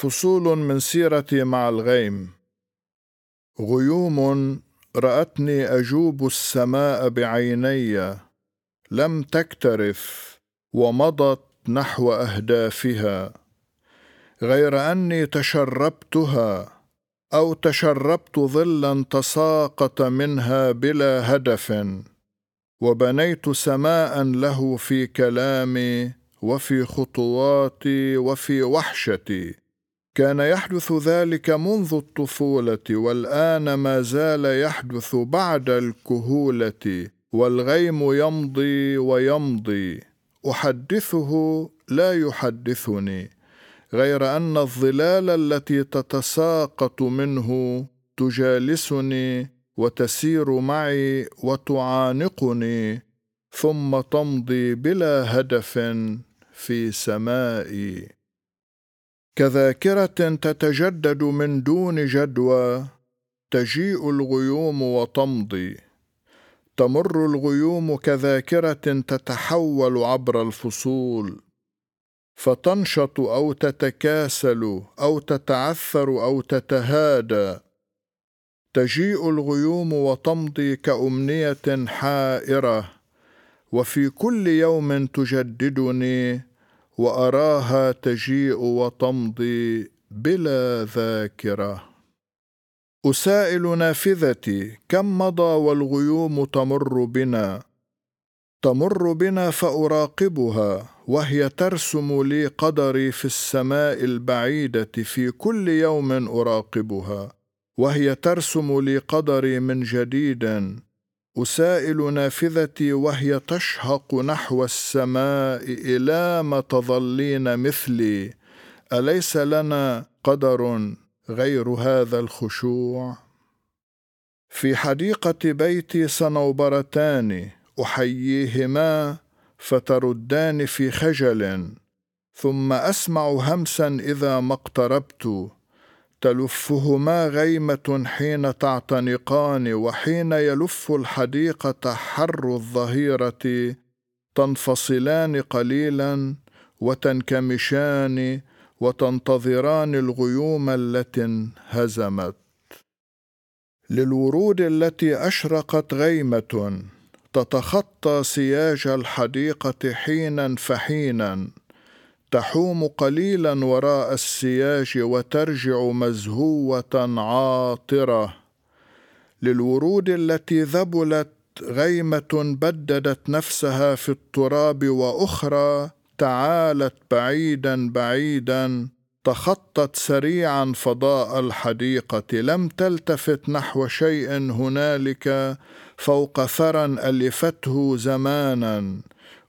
فصول من سيرتي مع الغيم. غيوم رأتني أجوب السماء بعيني لم تكترث ومضت نحو أهدافها. غير أني تشربتها أو تشربت ظلا تساقط منها بلا هدف وبنيت سماء له في كلامي وفي خطواتي وفي وحشتي. كان يحدث ذلك منذ الطفولة والآن ما زال يحدث بعد الكهولة والغيم يمضي ويمضي. أحدثه لا يحدثني غير أن الظلال التي تتساقط منه تجالسني وتسير معي وتعانقني ثم تمضي بلا هدف في سمائي. كذاكرة تتجدد من دون جدوى تجيء الغيوم وتمضي. تمر الغيوم كذاكرة تتحول عبر الفصول. فتنشط أو تتكاسل أو تتعثر أو تتهادى. تجيء الغيوم وتمضي كأمنية حائرة. وفي كل يوم تجددني وأراها تجيء وتمضي بلا ذاكرة. أسائل نافذتي كم مضى والغيوم تمر بنا؟ تمر بنا فأراقبها وهي ترسم لي قدري في السماء البعيدة في كل يوم أراقبها وهي ترسم لي قدري من جديد. أسائل نافذتي وهي تشهق نحو السماء إلى ما تظلين مثلي. أليس لنا قدر غير هذا الخشوع؟ في حديقة بيتي صنوبرتان أحييهما فتردان في خجل ثم أسمع همسا إذا ما اقتربت. تلفهما غيمة حين تعتنقان وحين يلف الحديقة حر الظهيرة تنفصلان قليلا وتنكمشان وتنتظران الغيوم التي انهزمت. للورود التي أشرقت غيمة تتخطى سياج الحديقة حينا فحينا. تحوم قليلا وراء السياج وترجع مزهوة عاطرة. للورود التي ذبلت غيمة بددت نفسها في التراب وأخرى تعالت بعيدا بعيدا تخطت سريعا فضاء الحديقة. لم تلتفت نحو شيء هنالك فوق ثرى ألفته زمانا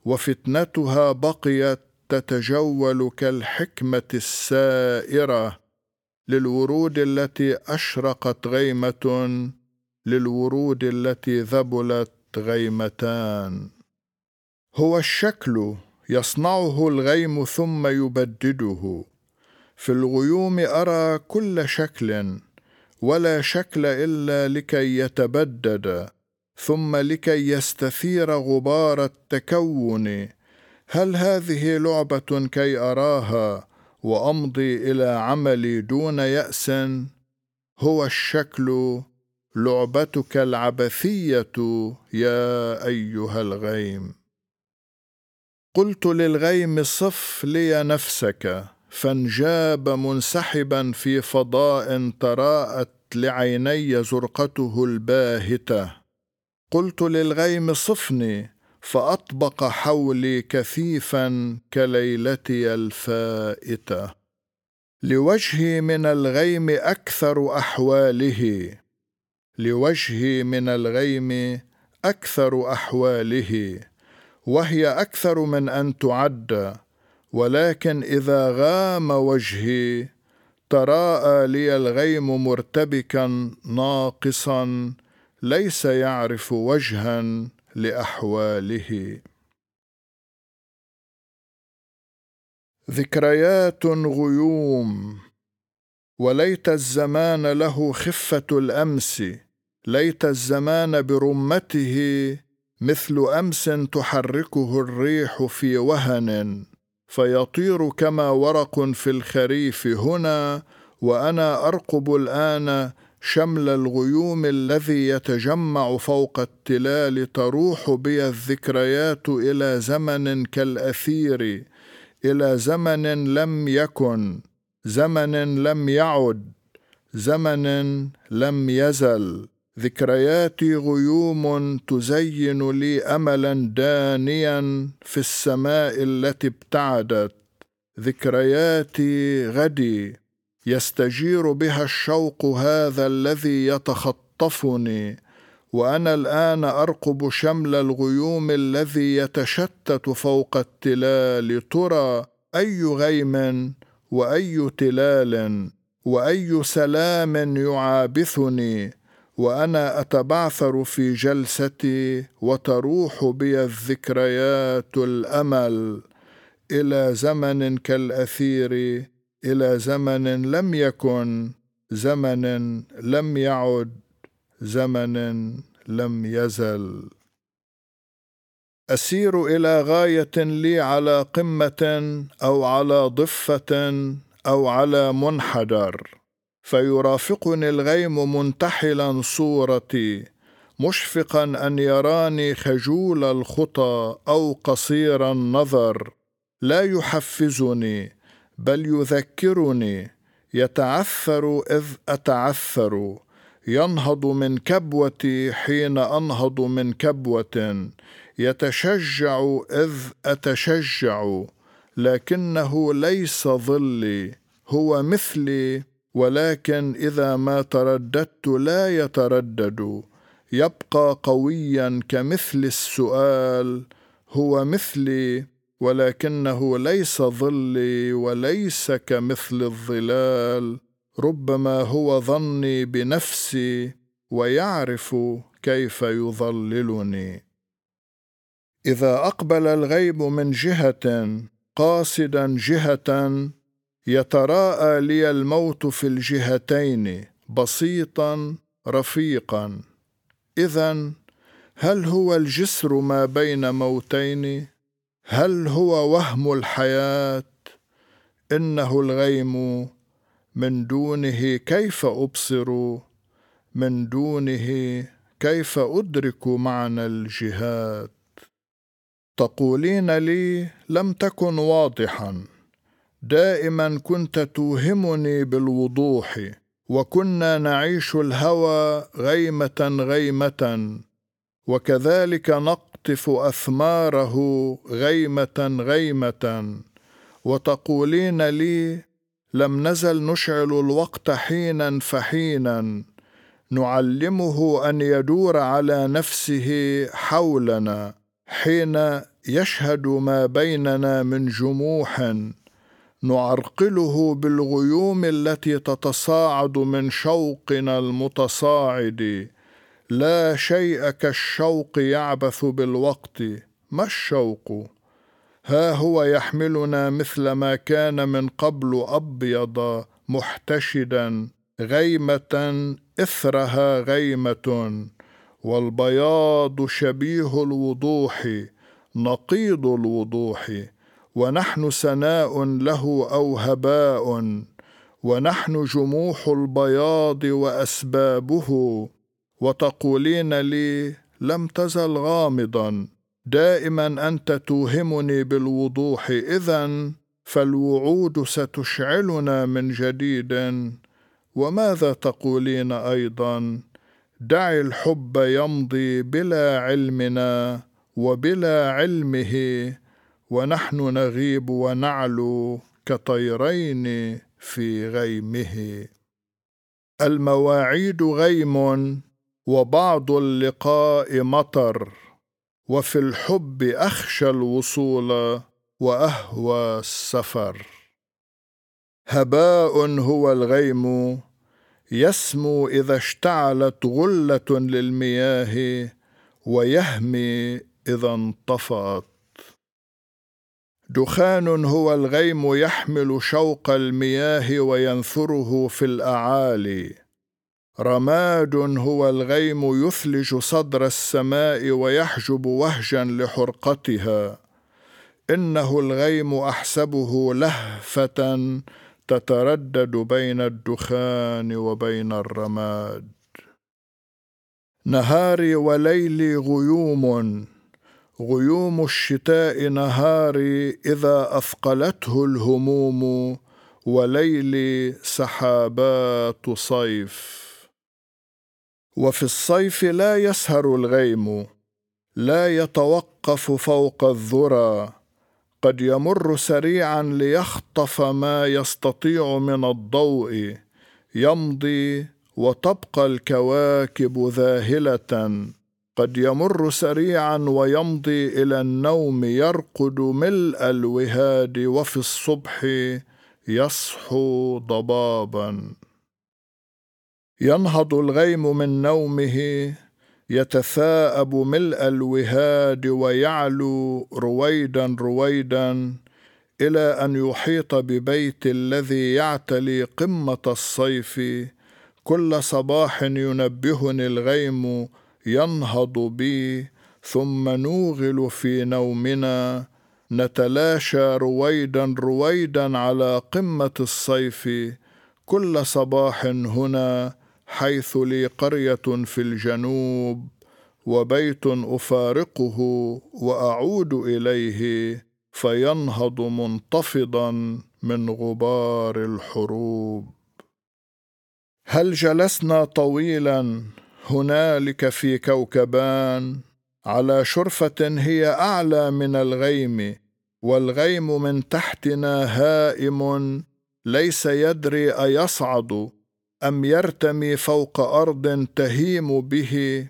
وفتنتها بقيت تتجول كالحكمة السائرة للورود التي أشرقت غيمة للورود التي ذبلت غيمتان. هو الشكل يصنعه الغيم ثم يبدده. في الغيوم أرى كل شكل ولا شكل إلا لكي يتبدد ثم لكي يستثير غبار التكون هل هذه لعبة كي أراها وأمضي إلى عملي دون يأس؟ هو الشكل لعبتك العبثية يا أيها الغيم. قلت للغيم صف لي نفسك فانجاب منسحبا في فضاء تراءت لعيني زرقته الباهتة. قلت للغيم صفني فأطبق حولي كثيفا كليلتي الفائتة. لوجهي من الغيم أكثر أحواله. لوجهي من الغيم أكثر أحواله. وهي أكثر من أن تعد. ولكن إذا غام وجهي تراءى لي الغيم مرتبكا ناقصا ليس يعرف وجها. لأحواله. ذكريات غيوم. وليت الزمان له خفة الأمس. ليت الزمان برمته. مثل أمس تحركه الريح في وهن. فيطير كما ورق في الخريف هنا. وأنا أرقب الآن شمل الغيوم الذي يتجمع فوق التلال تروح بي الذكريات إلى زمن كالأثير إلى زمن لم يكن زمن لم يعد زمن لم يزل. ذكرياتي غيوم تزين لي أملا دانيا في السماء التي ابتعدت. ذكرياتي غدي. يستجير بها الشوق هذا الذي يتخطفني وأنا الآن أرقب شمل الغيوم الذي يتشتت فوق التلال ترى أي غيم وأي تلال وأي سلام يعابثني وأنا أتبعثر في جلستي وتروح بي الذكريات الأمل إلى زمن كالأثير إلى زمن لم يكن زمن لم يعد زمن لم يزل. أسير إلى غاية لي على قمة أو على ضفة أو على منحدر فيرافقني الغيم منتحلا صورتي مشفقا أن يراني خجول الخطى أو قصير النظر. لا يحفزني بل يذكرني يتعثر إذ أتعثر. ينهض من كبوتي حين أنهض من كبوة. يتشجع إذ أتشجع لكنه ليس ظلي هو مثلي ولكن إذا ما ترددت لا يتردد. يبقى قويا كمثل السؤال هو مثلي. ولكنه ليس ظلي وليس كمثل الظلال ربما هو ظني بنفسي ويعرف كيف يظللني. إذا أقبل الغيب من جهة قاصدا جهة يتراءى لي الموت في الجهتين بسيطا رفيقا. اذا هل هو الجسر ما بين موتين؟ هل هو وهم الحياة؟ إنه الغيم من دونه كيف أبصر؟ من دونه كيف أدرك معنى الجهات تقولين لي لم تكن واضحا. دائما كنت توهمني بالوضوح وكنا نعيش الهوى غيمة غيمة وكذلك نقطف أثماره غيمة غيمة. وتقولين لي لم نزل نشعل الوقت حينا فحينا. نعلمه أن يدور على نفسه حولنا حين يشهد ما بيننا من جموح. نعرقله بالغيوم التي تتصاعد من شوقنا المتصاعد. لا شيء كالشوق يعبث بالوقت. ما الشوق؟ ها هو يحملنا مثل ما كان من قبل أبيض محتشدا غيمة إثرها غيمة والبياض شبيه الوضوح نقيض الوضوح. ونحن سناء له أو هباء. ونحن جموح البياض وأسبابه. وتقولين لي لم تزل غامضا. دائما أنت توهمني بالوضوح اذا فالوعود ستشعلنا من جديد. وماذا تقولين أيضا؟ دع الحب يمضي بلا علمنا وبلا علمه ونحن نغيب ونعلو كطيرين في غيمه. المواعيد غيم. وبعض اللقاء مطر وفي الحب أخشى الوصول وأهوى السفر. هباء هو الغيم يسمو إذا اشتعلت غلة للمياه ويهمي إذا انطفأت. دخان هو الغيم يحمل شوق المياه وينثره في الأعالي. رماد هو الغيم يثلج صدر السماء ويحجب وهجا لحرقتها. إنه الغيم أحسبه لهفة تتردد بين الدخان وبين الرماد. نهاري وليلي غيوم غيوم الشتاء نهاري إذا أثقلته الهموم وليلي سحابات صيف. وفي الصيف لا يسهر الغيم لا يتوقف فوق الذرى. قد يمر سريعا ليخطف ما يستطيع من الضوء يمضي وتبقى الكواكب ذاهلة. قد يمر سريعا ويمضي إلى النوم يرقد ملء الوهاد وفي الصبح يصحو ضبابا. ينهض الغيم من نومه يتثاءب ملء الوهاد ويعلو رويدا رويدا إلى أن يحيط ببيت الذي يعتلي قمة الصيف. كل صباح ينبهني الغيم ينهض بي ثم نوغل في نومنا. نتلاشى رويدا رويدا على قمة الصيف. كل صباح هنا حيث لي قرية في الجنوب وبيت أفارقه وأعود إليه فينهض منتفضا من غبار الحروب. هل جلسنا طويلا هنالك في كوكبان على شرفة هي أعلى من الغيم والغيم من تحتنا هائم ليس يدري أيصعد أم يرتمي فوق أرض تهيم به؟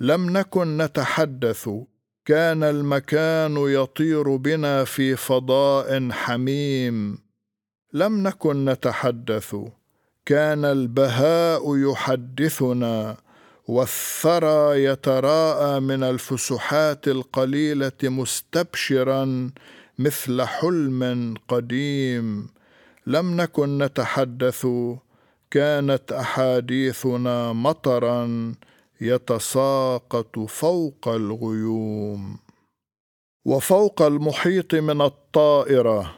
لم نكن نتحدث. كان المكان يطير بنا في فضاء حميم. لم نكن نتحدث. كان البهاء يحدثنا والثرى يتراءى من الفسحات القليلة مستبشرا مثل حلم قديم. لم نكن نتحدث. كانت أحاديثنا مطرا يتساقط فوق الغيوم. وفوق المحيط من الطائرة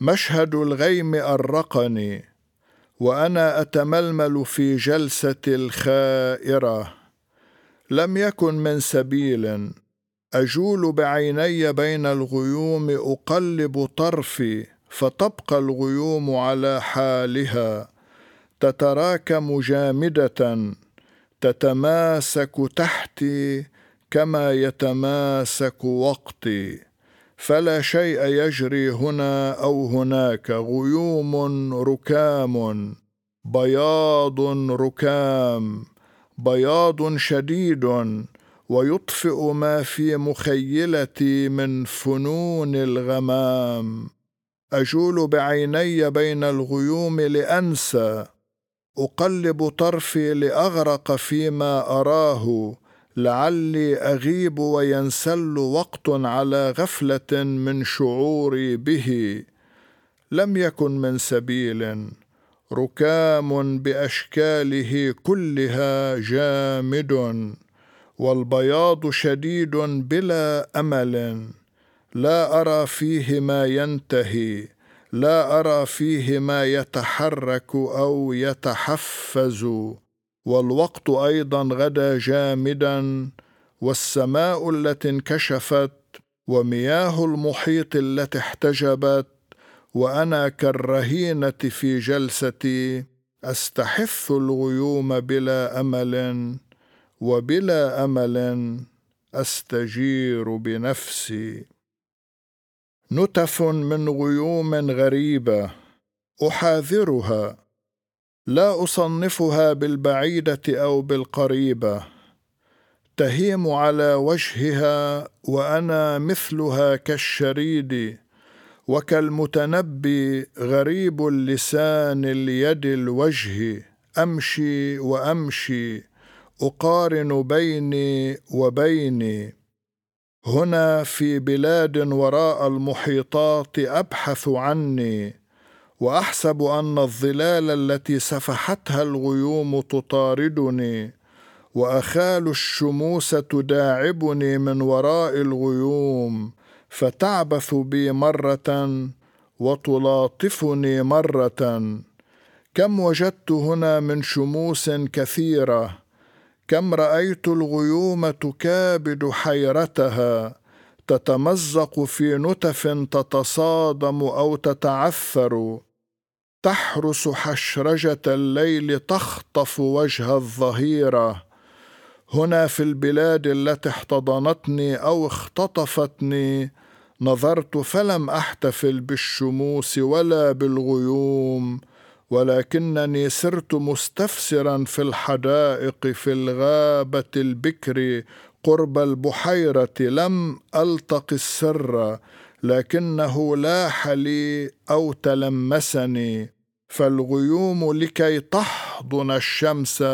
مشهد الغيم أرقني وأنا أتململ في جلسة الخائرة. لم يكن من سبيل أجول بعيني بين الغيوم أقلب طرفي فتبقى الغيوم على حالها. تتراكم جامده تتماسك تحتي كما يتماسك وقتي. فلا شيء يجري هنا أو هناك غيوم ركام بياض ركام. بياض شديد ويطفئ ما في مخيلتي من فنون الغمام. أجول بعيني بين الغيوم لأنسى أقلب طرفي لأغرق فيما أراه لعلي أغيب وينسل وقت على غفلة من شعوري به. لم يكن من سبيل ركام بأشكاله كلها جامد والبياض شديد بلا أمل. لا أرى فيه ما ينتهي. لا أرى فيه ما يتحرك أو يتحفز والوقت أيضا غدا جامدا والسماء التي انكشفت ومياه المحيط التي احتجبت وأنا كالرهينة في جلستي أستحث الغيوم بلا أمل وبلا أمل أستجير بنفسي. نتف من غيوم غريبة أحاذرها. لا أصنفها بالبعيدة أو بالقريبة. تهيم على وجهها وأنا مثلها كالشريد وكالمتنبي غريب اللسان اليد الوجه. أمشي وأمشي أقارن بيني وبيني. هنا في بلاد وراء المحيطات أبحث عني وأحسب أن الظلال التي سفحتها الغيوم تطاردني وأخال الشموس تداعبني من وراء الغيوم فتعبث بي مرة وتلاطفني مرة. كم وجدت هنا من شموس كثيرة كم رأيت الغيوم تكابد حيرتها تتمزق في نتف تتصادم أو تتعثر. تحرس حشرجة الليل تخطف وجه الظهيرة. هنا في البلاد التي احتضنتني أو اختطفتني نظرت فلم أحتفل بالشموس ولا بالغيوم. ولكنني سرت مستفسرا في الحدائق في الغابة البكر قرب البحيرة لم ألتق السر لكنه لاح لي أو تلمسني فالغيوم لكي تحضن الشمس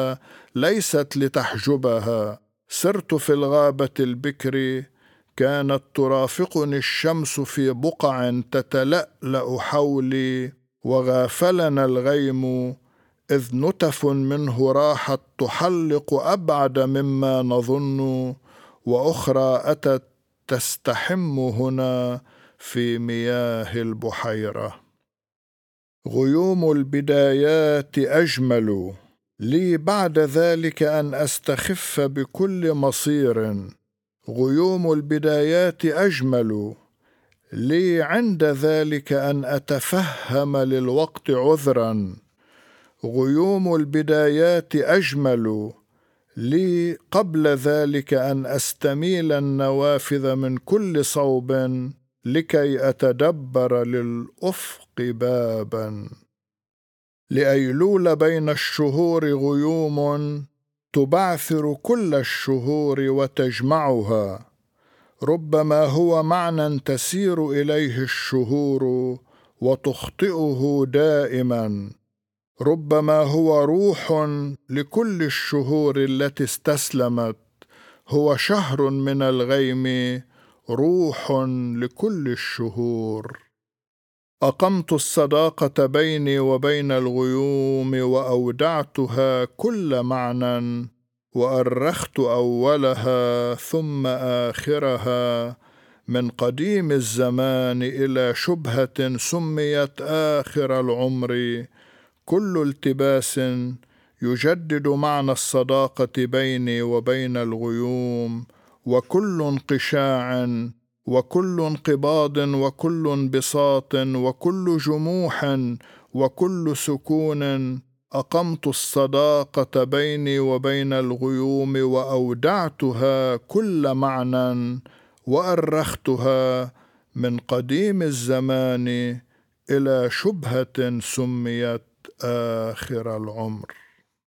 ليست لتحجبها. سرت في الغابة البكر كانت ترافقني الشمس في بقع تتلألأ حولي. وغافلنا الغيم إذ نتف منه راحت تحلق أبعد مما نظن وأخرى أتت تستحم هنا في مياه البحيرة. غيوم البدايات أجمل. لي بعد ذلك أن أستخف بكل مصير. غيوم البدايات أجمل. لي عند ذلك أن أتفهم للوقت عذرا. غيوم البدايات أجمل. لي قبل ذلك أن أستميل النوافذ من كل صوب لكي أتدبر للأفق بابا. لأيلول بين الشهور غيوم تبعثر كل الشهور وتجمعها. ربما هو معنى تسير إليه الشهور وتخطئه دائما. ربما هو روح لكل الشهور التي استسلمت. هو شهر من الغيم روح لكل الشهور. أقمت الصداقة بيني وبين الغيوم وأودعتها كل معنى. وأرخت أولها ثم آخرها من قديم الزمان إلى شبهة سميت آخر العمر. كل التباس يجدد معنى الصداقة بيني وبين الغيوم وكل انقشاع وكل انقباض وكل انبساط وكل جموح وكل سكون. أقمت الصداقة بيني وبين الغيوم وأودعتها كل معنى وأرختها من قديم الزمان إلى شبهة سميت آخر العمر.